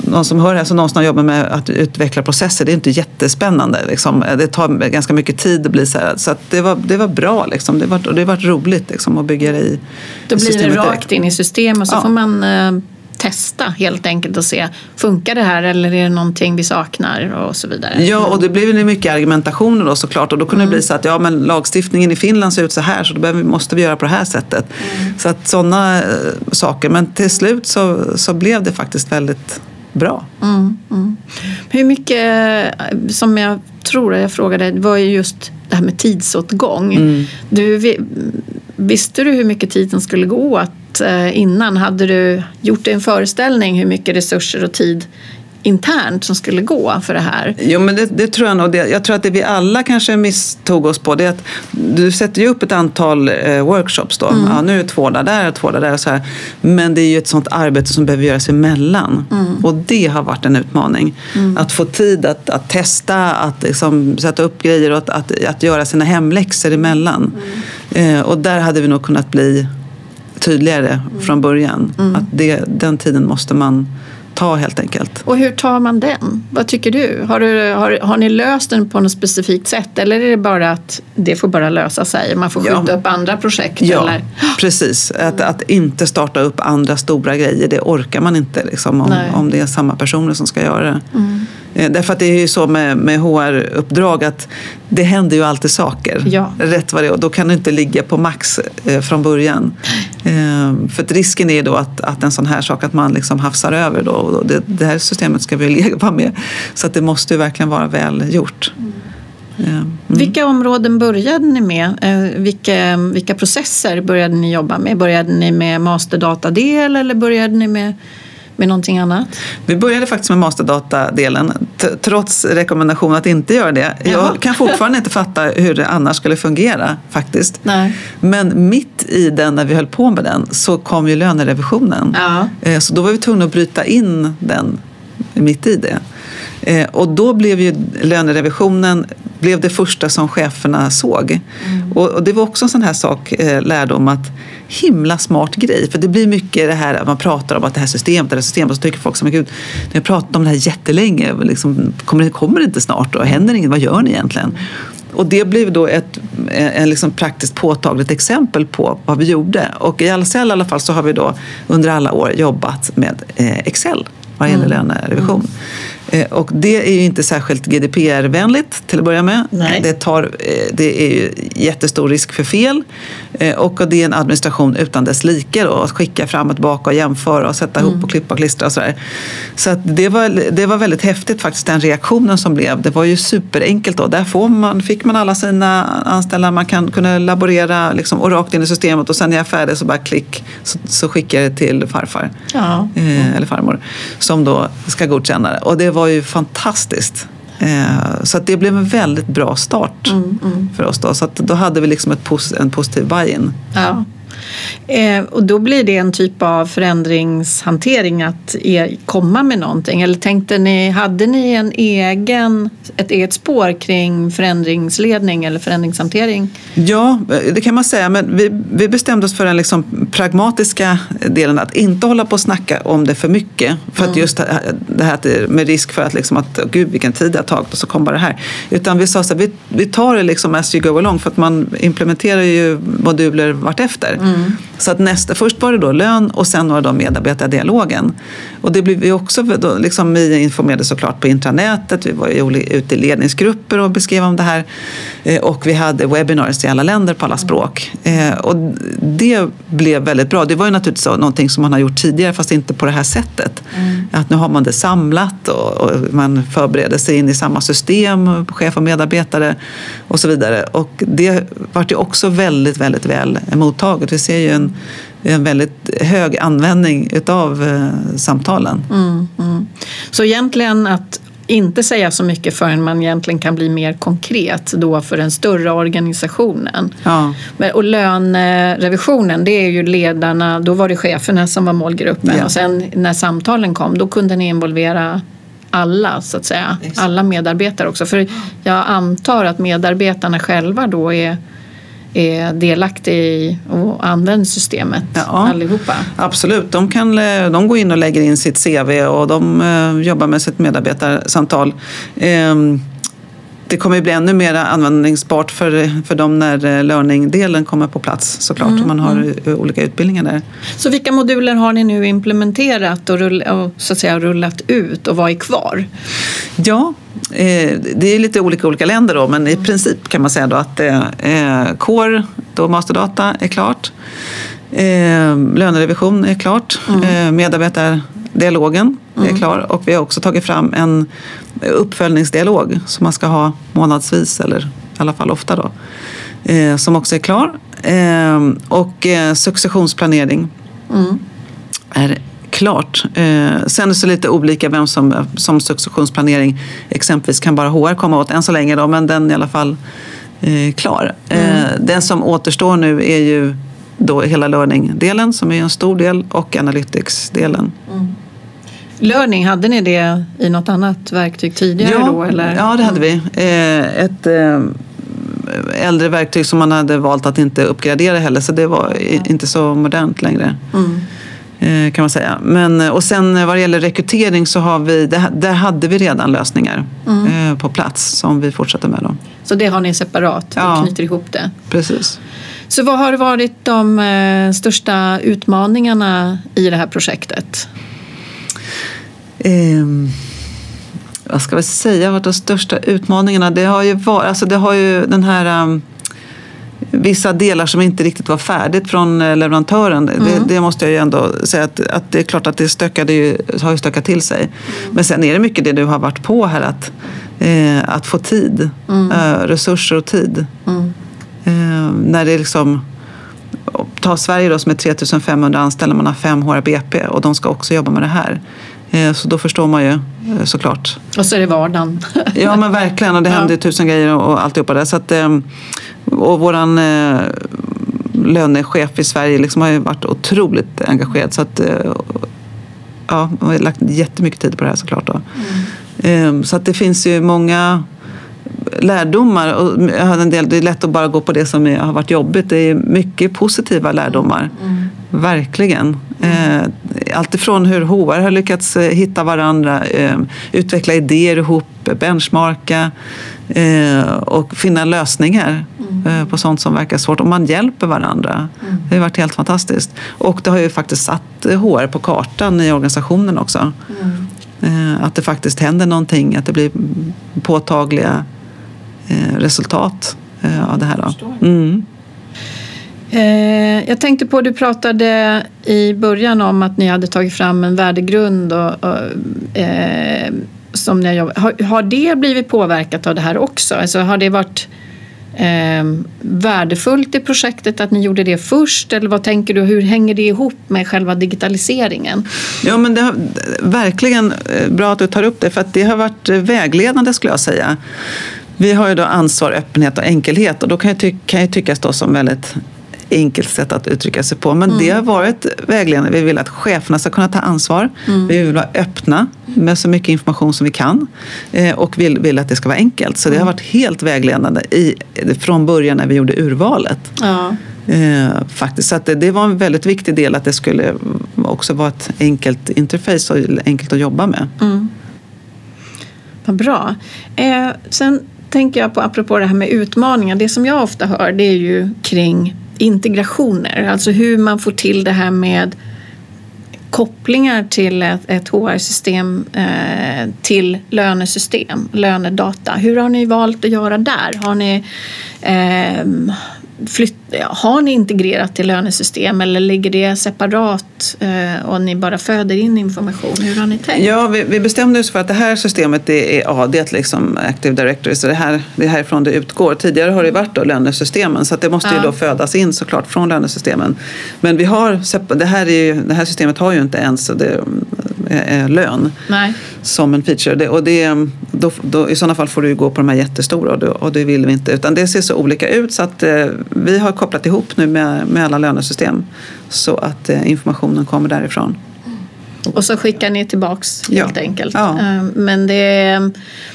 S2: någon som hör det här, så någon som jobbar med att utveckla processer, det är inte jättespännande. Liksom. Det tar ganska mycket tid att bli så här. Så det, var, det var bra liksom. det, var, och det har varit roligt liksom, att bygga det i
S1: Då blir det rakt in i systemet och så ja. får man eh, testa helt enkelt och se funkar det här eller är det någonting vi saknar och så vidare.
S2: Ja, och det blev mycket argumentationer då såklart och då kunde mm. det bli så att ja, men lagstiftningen i Finland ser ut så här så då måste vi göra på det här sättet. Mm. Så att sådana äh, saker, men till slut så, så blev det faktiskt väldigt bra.
S1: Mm, mm. Hur mycket, som jag tror jag frågade, var ju just det här med tidsåtgång. Mm. Du, visste du hur mycket tiden skulle gå att, eh, innan? Hade du gjort en föreställning hur mycket resurser och tid internt som skulle gå för det här?
S2: Jo, men det, det tror jag nog. Jag tror att det vi alla kanske misstog oss på det är att du sätter ju upp ett antal eh, workshops då. Mm. Ja, nu är det två där, där och två där, där och så här. Men det är ju ett sånt arbete som behöver göras emellan. Mm. Och det har varit en utmaning. Mm. Att få tid att, att testa, att liksom sätta upp grejer och att, att, att göra sina hemläxor emellan. Mm. Eh, och där hade vi nog kunnat bli tydligare mm. från början. Mm. Att det, den tiden måste man ta helt enkelt.
S1: Och hur tar man den? Vad tycker du? Har, du, har, har ni löst den på något specifikt sätt eller är det bara att det får bara lösa sig? Man får skjuta ja. upp andra projekt?
S2: Ja,
S1: eller?
S2: precis. Att, att inte starta upp andra stora grejer, det orkar man inte liksom, om, om det är samma personer som ska göra det. Mm. Eh, därför att det är ju så med, med HR-uppdrag att det händer ju alltid saker.
S1: Ja.
S2: Rätt vad det är. Och då kan du inte ligga på max eh, från början. Eh, för risken är då att, att en sån här sak att man liksom hafsar över då. Och det, det här systemet ska vi leva med. Så att det måste ju verkligen vara väl gjort. Mm.
S1: Mm. Vilka områden började ni med? Vilka, vilka processer började ni jobba med? Började ni med masterdatadel eller började ni med med någonting annat?
S2: Vi började faktiskt med masterdata-delen trots rekommendation att inte göra det. Jaha. Jag kan fortfarande inte fatta hur det annars skulle fungera faktiskt.
S1: Nej.
S2: Men mitt i den, när vi höll på med den, så kom ju lönerevisionen.
S1: Ja.
S2: Eh, så då var vi tvungna att bryta in den mitt i det. Eh, och då blev ju lönerevisionen blev det första som cheferna såg. Mm. Och, och, det var också en sån här sak, eh, lärdom att himla smart grej. För det blir mycket det här att man pratar om att det här systemet, det här systemet, och så tycker folk som gud, ni har pratat om det här jättelänge, liksom, kommer, det, kommer det inte snart och händer inget, vad gör ni egentligen? Och det blev då ett en liksom praktiskt påtagligt exempel på vad vi gjorde. Och i Ahlsell i alla fall så har vi då under alla år jobbat med eh, Excel vad gäller mm. lönerevision. Eh, och det är ju inte särskilt GDPR-vänligt till att börja med.
S1: Nej.
S2: Det, tar, eh, det är ju jättestor risk för fel eh, och det är en administration utan dess like då, att skicka fram och tillbaka och jämföra och sätta ihop och klippa och klistra och sådär. Så att det, var, det var väldigt häftigt faktiskt den reaktionen som blev. Det var ju superenkelt då. Där får man, fick man alla sina anställda, man kan kunna laborera liksom, och rakt in i systemet och sen när jag är färdig så bara klick så, så skickar jag det till farfar
S1: Ja.
S2: eh, eller farmor som då ska godkänna det. Och det var ju fantastiskt. Eh, så att det blev en väldigt bra start för oss. Då. Så att då hade vi liksom ett en positiv buy-in.
S1: Ja. Eh, och då blir det en typ av förändringshantering att er, komma med någonting? Eller tänkte ni, hade ni en egen, ett eget spår kring förändringsledning eller förändringshantering?
S2: Ja, det kan man säga. Men vi, vi bestämde oss för den liksom pragmatiska delen. Att inte hålla på och snacka om det för mycket. För att just det här- med risk för att, liksom att gud vilken tid det har tagit och så kom bara det här. Utan vi sa så här, vi, vi tar det liksom as you go along. För att man implementerar ju moduler vartefter. Mm-hmm. Så att nästa, först var det då lön och sen var det då medarbetardialogen. Och det blev vi också, då, liksom, vi informerade såklart på intranätet, vi var ju ute i ledningsgrupper och beskrev om det här. Eh, Och vi hade webinars i alla länder på alla språk. Eh, Och det blev väldigt bra. Det var ju naturligtvis så, någonting som man har gjort tidigare fast inte på det här sättet. Att nu har man det samlat och, och man förbereder sig in i samma system, chef och medarbetare och så vidare. Och det vart ju också väldigt, väldigt väl mottaget. Vi ser ju en, en väldigt hög användning utav eh, samtalen.
S1: Mm, mm. Så egentligen att inte säga så mycket förrän man egentligen kan bli mer konkret då för den större organisationen.
S2: Ja.
S1: Och lönerevisionen, det är ju ledarna, då var det cheferna som var målgruppen
S2: Ja.
S1: och sen när samtalen kom då kunde ni involvera alla så att säga,
S2: Exakt.
S1: alla medarbetare också. För jag antar att medarbetarna själva då är, är delaktiga i och använder systemet
S2: Ja.
S1: allihopa.
S2: Absolut, de, kan, de går in och lägger in sitt CV och de eh, jobbar med sitt medarbetarsamtal. Ehm, det kommer ju bli ännu mer användningsbart för, för dem när eh, learning-delen kommer på plats såklart. om man har eh, olika utbildningar där.
S1: Så vilka moduler har ni nu implementerat och, rull, och så att säga rullat ut och vad är kvar?
S2: Ja, eh, det är lite olika olika länder då, men i princip kan man säga då att eh, Core, då masterdata, är klart. Eh, lönerevision är klart. Eh, medarbetardialogen är klar. Och vi har också tagit fram en uppföljningsdialog som man ska ha månadsvis eller i alla fall ofta då. Eh, som också är klar. Eh, och eh, successionsplanering
S1: Mm.
S2: är klart. Eh, sen är det så lite olika vem som, som successionsplanering exempelvis kan bara HR komma åt än så länge då, men den är i alla fall eh, klar. Eh, den som återstår nu är ju då hela learning-delen som är en stor del och analytics-delen.
S1: Learning, hade ni det i något annat verktyg tidigare då? Eller?
S2: ja, det hade vi. Eh, ett eh, äldre verktyg som man hade valt att inte uppgradera heller så det var inte så modernt längre.
S1: Mm.
S2: eh, kan man säga. Men, och sen vad det gäller rekrytering så har vi, där, hade vi redan lösningar eh, på plats som vi fortsätter med. Då.
S1: Så det har ni separat och
S2: Ja.
S1: knyter ihop det.
S2: Precis.
S1: Så vad har varit de största utmaningarna i det här projektet?
S2: Ehm, vad ska vi säga var de största utmaningarna? Det har ju varit, alltså det har ju den här um, vissa delar som inte riktigt var färdigt från eh, leverantören. Det, det måste jag ju ändå säga att, att det är klart att det stökade ju, har ju stökat till sig. Men sen är det mycket det du har varit på här att, eh, att få tid, eh, resurser och tid. Eh, när det liksom Ta Sverige då som är 3500 anställda, man har fem HRBP och de ska också jobba med det här. Eh, Så då förstår man ju eh, såklart.
S1: Och så är det vardagen.
S2: Ja men verkligen och det
S1: Ja.
S2: händer ju tusen grejer och alltihopa där. Så att, eh, och våran eh, lönechef i Sverige liksom har ju varit otroligt engagerad. Så att, ja, man har lagt jättemycket tid på det här såklart. Då. Eh, Så att det finns ju många lärdomar. Och jag har en del, det är lätt att bara gå på det som har varit jobbigt. Det är mycket positiva lärdomar. Verkligen. Eh, allt ifrån hur HR har lyckats eh, hitta varandra, eh, utveckla idéer ihop, benchmarka eh, och finna lösningar eh, på sånt som verkar svårt. Och man hjälper varandra. Det har varit helt fantastiskt. Och det har ju faktiskt satt HR på kartan i organisationen också. Eh, att det faktiskt händer någonting, att det blir påtagliga resultat av det här. Då. Eh,
S1: jag tänkte på, du pratade i början om att ni hade tagit fram en värdegrund och, och eh, som ni har, har, har det blivit påverkat av det här också? Alltså har det varit eh, värdefullt i projektet att ni gjorde det först? Eller vad tänker du, hur hänger det ihop med själva digitaliseringen?
S2: Ja, men det har verkligen eh, bra att du tar upp det, för att det har varit eh, vägledande skulle jag säga. Vi har ju då ansvar, öppenhet och enkelhet och då kan ju, kan jag tyckas då som väldigt enkelt sätt att uttrycka sig på. Men mm. det har varit vägledande. Vi vill att cheferna ska kunna ta ansvar. Mm. Vi vill vara öppna med så mycket information som vi kan. Eh, och vill, vill att det ska vara enkelt. Så det har mm. varit helt vägledande i, från början när vi gjorde urvalet. Ja. Eh, faktiskt. Så att det, det, var en väldigt viktig del att det skulle också vara ett enkelt interface och enkelt att jobba med. Mm.
S1: Vad bra. Eh, sen tänker jag på, apropå det här med utmaningar, det som jag ofta hör det är ju kring integrationer, alltså hur man får till det här med kopplingar till ett, ett HR-system eh, till lönesystem, lönedata. Hur har ni valt att göra där? Har ni eh, flytt, har ni integrerat till lönesystem eller ligger det separat eh, och ni bara föder in information? Hur har ni tänkt?
S2: Ja, vi, vi bestämde oss för att det här systemet det är AD, liksom Active Directory, så det, här, det är härifrån det utgår. Tidigare har det varit då lönesystemen så det måste ja. ju då födas in såklart från lönesystemen. Men vi har, det, här är ju, det här systemet har ju inte ens det, lön Nej. som en feature. Det, och det, då, då, I sådana fall får du gå på de här jättestora och det, och det vill vi inte. Utan det ser så olika ut så att eh, vi har kopplat ihop nu med, med alla lönesystem så att eh, informationen kommer därifrån.
S1: Och så skickar ni tillbaks ja. helt enkelt. Ja. Eh, men det är,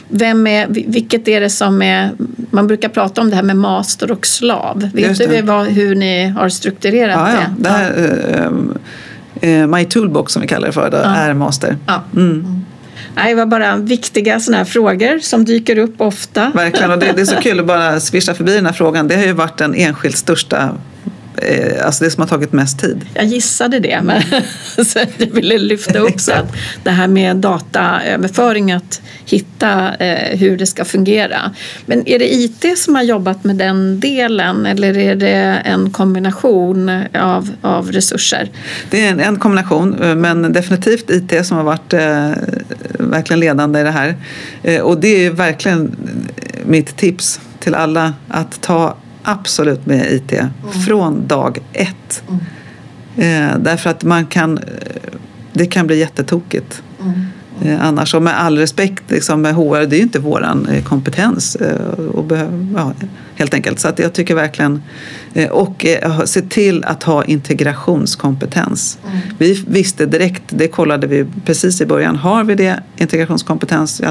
S1: vem är, vilket är det som är... Man brukar prata om det här med master och slav. Vet du vad, hur ni har strukturerat ja, det?
S2: det här, uh, My Toolbox som vi kallar det för, det är master. Mm.
S1: Nej, det var bara viktiga sådana här frågor som dyker upp ofta.
S2: Verkligen, och det, det är så kul att bara svischa förbi den här frågan. Det har ju varit den enskilt största Eh, alltså det som har tagit mest tid.
S1: Jag gissade det, men så jag ville lyfta upp det. Det här med dataöverföring, att hitta eh, hur det ska fungera. Men är det IT som har jobbat med den delen eller är det en kombination av, av resurser?
S2: Det är en, en kombination, eh, men definitivt IT som har varit eh, verkligen ledande i det här. Eh, och det är verkligen mitt tips till alla att ta absolut med IT mm. från dag ett. Mm. Eh, därför att man kan, eh, det kan bli jättetokigt. Mm. Eh, annars, och med all respekt, liksom, med HR, det är ju inte vår eh, kompetens. Eh, och behöv, ja, helt enkelt. Så att jag tycker verkligen... Och se till att ha integrationskompetens. Mm. Vi visste direkt, det kollade vi precis i början, har vi det integrationskompetens i?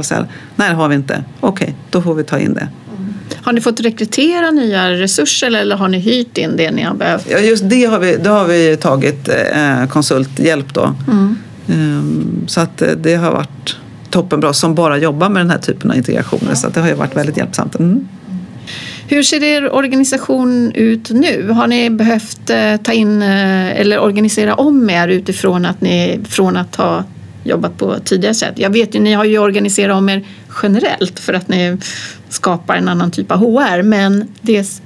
S2: Nej, det har vi inte. Okej, okay, då får vi ta in det.
S1: Har ni fått rekrytera nya resurser eller har ni hyrt in det ni har behövt?
S2: Ja, just det har vi, det har vi tagit eh, konsulthjälp då. Mm. Um, så att eh, det har varit toppenbra som bara jobbar med den här typen av integrationer. Ja. Så det har ju varit väldigt hjälpsamt. Mm.
S1: Hur ser er organisation ut nu? Har ni behövt eh, ta in eller organisera om er utifrån att ni från att ha jobbat på tidigare sätt? Jag vet ju, ni har ju organiserat om er generellt för att ni skapar en annan typ av HR men det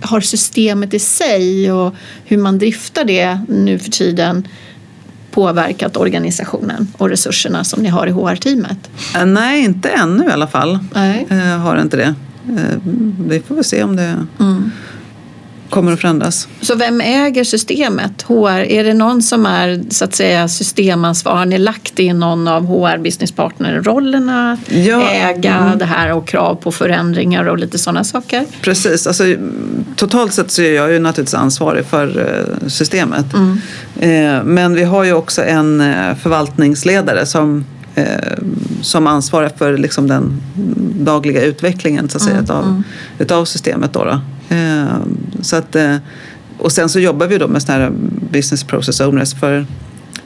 S1: har systemet i sig och hur man driftar det nu för tiden påverkat organisationen och resurserna som ni har i HR-teamet?
S2: Eh, nej, inte ännu i alla fall. Nej. Eh, har inte det. Eh, vi får väl se om det mm kommer att förändras.
S1: Så vem äger systemet? HR? Är det någon som är så att säga systemansvarig? Har ni lagt in någon av HR business partner-rollerna? Ja. Äga mm. det här och krav på förändringar och lite sådana saker?
S2: Precis. Alltså, totalt sett så är jag ju naturligtvis ansvarig för eh, systemet. Mm. Eh, men vi har ju också en eh, förvaltningsledare som som ansvarar för liksom den dagliga utvecklingen så att säga, mm, utav, mm. utav systemet. Då, då. Så att, eh, och sen så jobbar vi då med såna här business process owners för,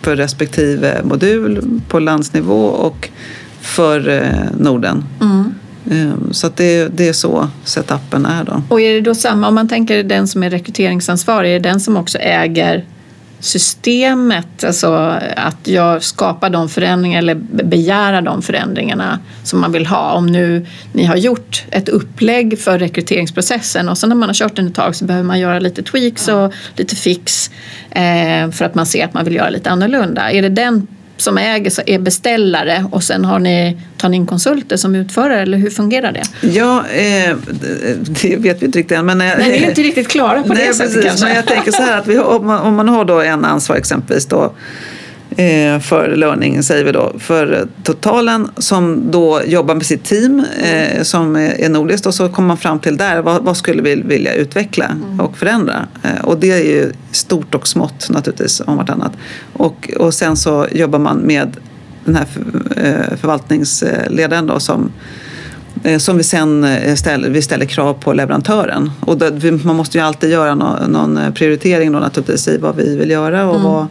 S2: för respektive modul på landsnivå och för eh, Norden. Mm. Eh, så att det, det är så setupen är då.
S1: Och är det då samma, om man tänker den som är rekryteringsansvarig, är det den som också äger systemet, alltså att jag skapar de förändringar eller begära de förändringarna som man vill ha. Om nu ni har gjort ett upplägg för rekryteringsprocessen och sen när man har kört den ett tag så behöver man göra lite tweaks och lite fix eh, för att man ser att man vill göra lite annorlunda. Är det den som äger är beställare och sen har ni, tar ni in konsulter som utförare eller hur fungerar det?
S2: Ja, eh, det vet vi inte riktigt än. Men,
S1: nej, vi är inte riktigt klara på
S2: nej,
S1: det sättet
S2: precis,
S1: kanske.
S2: Men jag tänker så här att vi, om, man, om man har då en ansvarig exempelvis då eh, för learning, säger vi då, för totalen som då jobbar med sitt team eh, som är nordiskt och så kommer man fram till där, vad, vad skulle vi vilja utveckla mm. och förändra? Eh, och det är ju stort och smått naturligtvis om vartannat. Och, och sen så jobbar man med den här för, förvaltningsledaren då som som vi sen ställer, vi ställer krav på leverantören. Och det, man måste ju alltid göra någon, någon prioritering då naturligtvis i vad vi vill göra och mm. vad,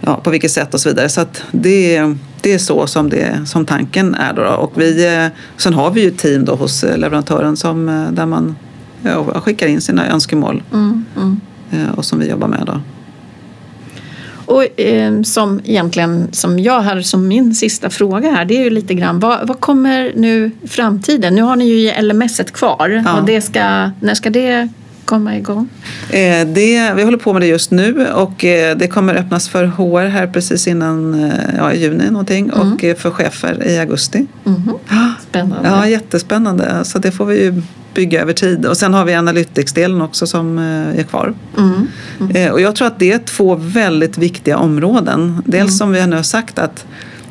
S2: ja, på vilket sätt och så vidare. Så det, det är så som, det, som tanken är. Då, Och vi, eh, sen har vi ju team då hos eh, leverantören som, eh, där man ja, skickar in sina önskemål mm, mm. och som vi jobbar med. Då.
S1: Och eh, som egentligen som jag har som min sista fråga här det är ju lite grann vad, vad kommer nu framtiden? Nu har ni ju LMS kvar ja. och det ska, när ska det komma igång?
S2: Eh, det, vi håller på med det just nu och eh, det kommer öppnas för HR här precis innan eh, ja, juni någonting mm. och för chefer i augusti.
S1: Mm. Spännande.
S2: Ja, jättespännande. Så det får vi ju bygga över tid. Och sen har vi Analytics-delen också som är kvar. Mm. Mm. Och jag tror att det är två väldigt viktiga områden. Dels mm. som vi har nu sagt att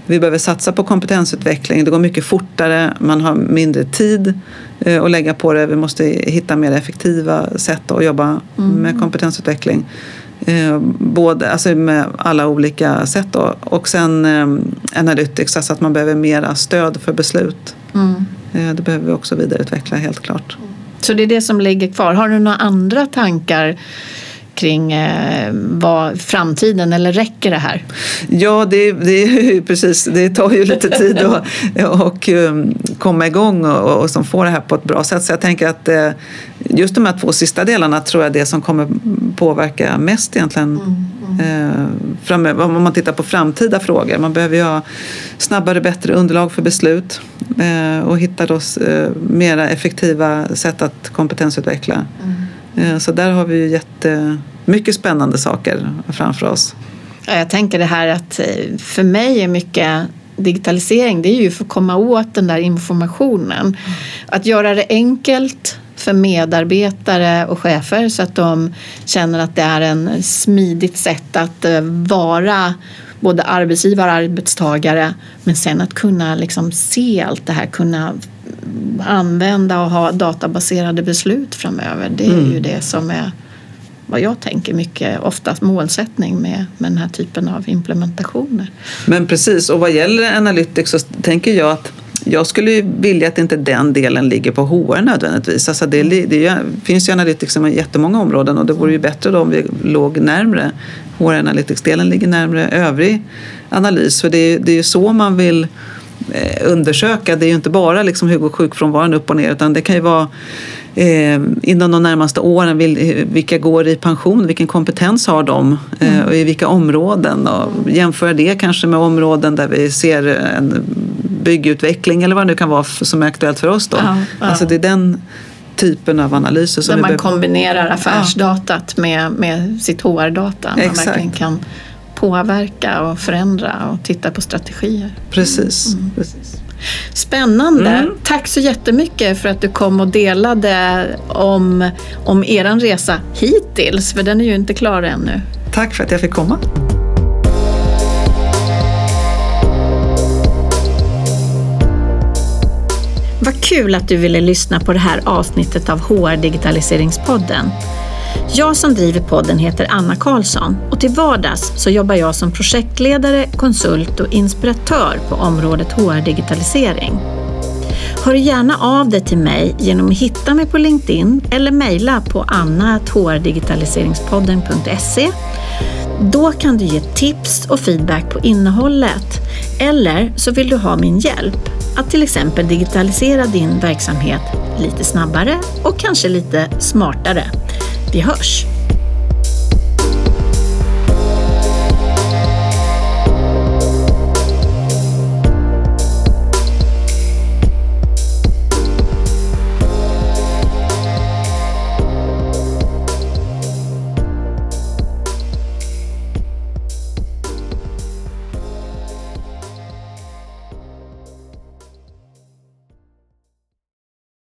S2: vi behöver satsa på kompetensutveckling. Det går mycket fortare, man har mindre tid eh, att lägga på det. Vi måste hitta mer effektiva sätt att jobba mm. med kompetensutveckling. Eh, både, alltså med alla olika sätt. Då. Och sen eh, Analytics, alltså att man behöver mera stöd för beslut. Mm. Det behöver vi också vidareutveckla helt klart.
S1: Så det är det som ligger kvar. Har du några andra tankar kring eh, vad framtiden eller räcker det här?
S2: Ja, det, det, precis, det tar ju lite tid att och, um, komma igång och, och som får det här på ett bra sätt. Så jag tänker att eh, just de här två sista delarna tror jag är det som kommer påverka mest egentligen mm, mm. Eh, framöver. Om man tittar på framtida frågor. Man behöver ju ha snabbare, bättre underlag för beslut eh, och hitta då, eh, mera effektiva sätt att kompetensutveckla. Mm. Eh, så där har vi ju jättemycket spännande saker framför oss.
S1: Jag tänker det här att eh, för mig är mycket digitalisering det är ju för att komma åt den där informationen. Att göra det enkelt för medarbetare och chefer så att de känner att det är en smidigt sätt att eh, vara både arbetsgivare och arbetstagare men sen att kunna liksom se allt det här, kunna använda och ha databaserade beslut framöver. Det är mm. ju det som är vad jag tänker mycket oftast målsättning med, med den här typen av implementationer.
S2: Men precis, och vad gäller Analytics så tänker jag att jag skulle vilja att inte den delen ligger på HR nödvändigtvis. Alltså det, det finns ju Analytics i jättemånga områden och det vore ju bättre då om vi låg närmre. HR Analytics-delen ligger närmre övrig analys för det, det är ju så man vill undersöka. Det är ju inte bara liksom hur går sjukfrånvaron upp och ner utan det kan ju vara eh, inom de närmaste åren vilka går i pension, vilken kompetens har de eh, mm. och i vilka områden och jämföra det kanske med områden där vi ser en byggutveckling eller vad det nu kan vara som är aktuellt för oss då. Ja, ja. Alltså det är den typen av analyser.
S1: Som Där man kombinerar affärsdatat ja. med, med sitt HR-data. Man
S2: verkligen
S1: kan påverka och förändra och titta på strategier.
S2: Precis. Mm. Precis.
S1: Spännande! Mm. Tack så jättemycket för att du kom och delade om, om er resa hittills, för den är ju inte klar ännu.
S2: Tack för att jag fick komma.
S1: Vad kul att du ville lyssna på det här avsnittet av HR Digitaliseringspodden. Jag som driver podden heter Anna Karlsson och till vardags så jobbar jag som projektledare, konsult och inspiratör på området HR-digitalisering. Hör gärna av dig till mig genom att hitta mig på LinkedIn eller mejla på anna.hrdigitaliseringspodden.se. Då kan du ge tips och feedback på innehållet eller så vill du ha min hjälp att till exempel digitalisera din verksamhet lite snabbare och kanske lite smartare. Vi hörs!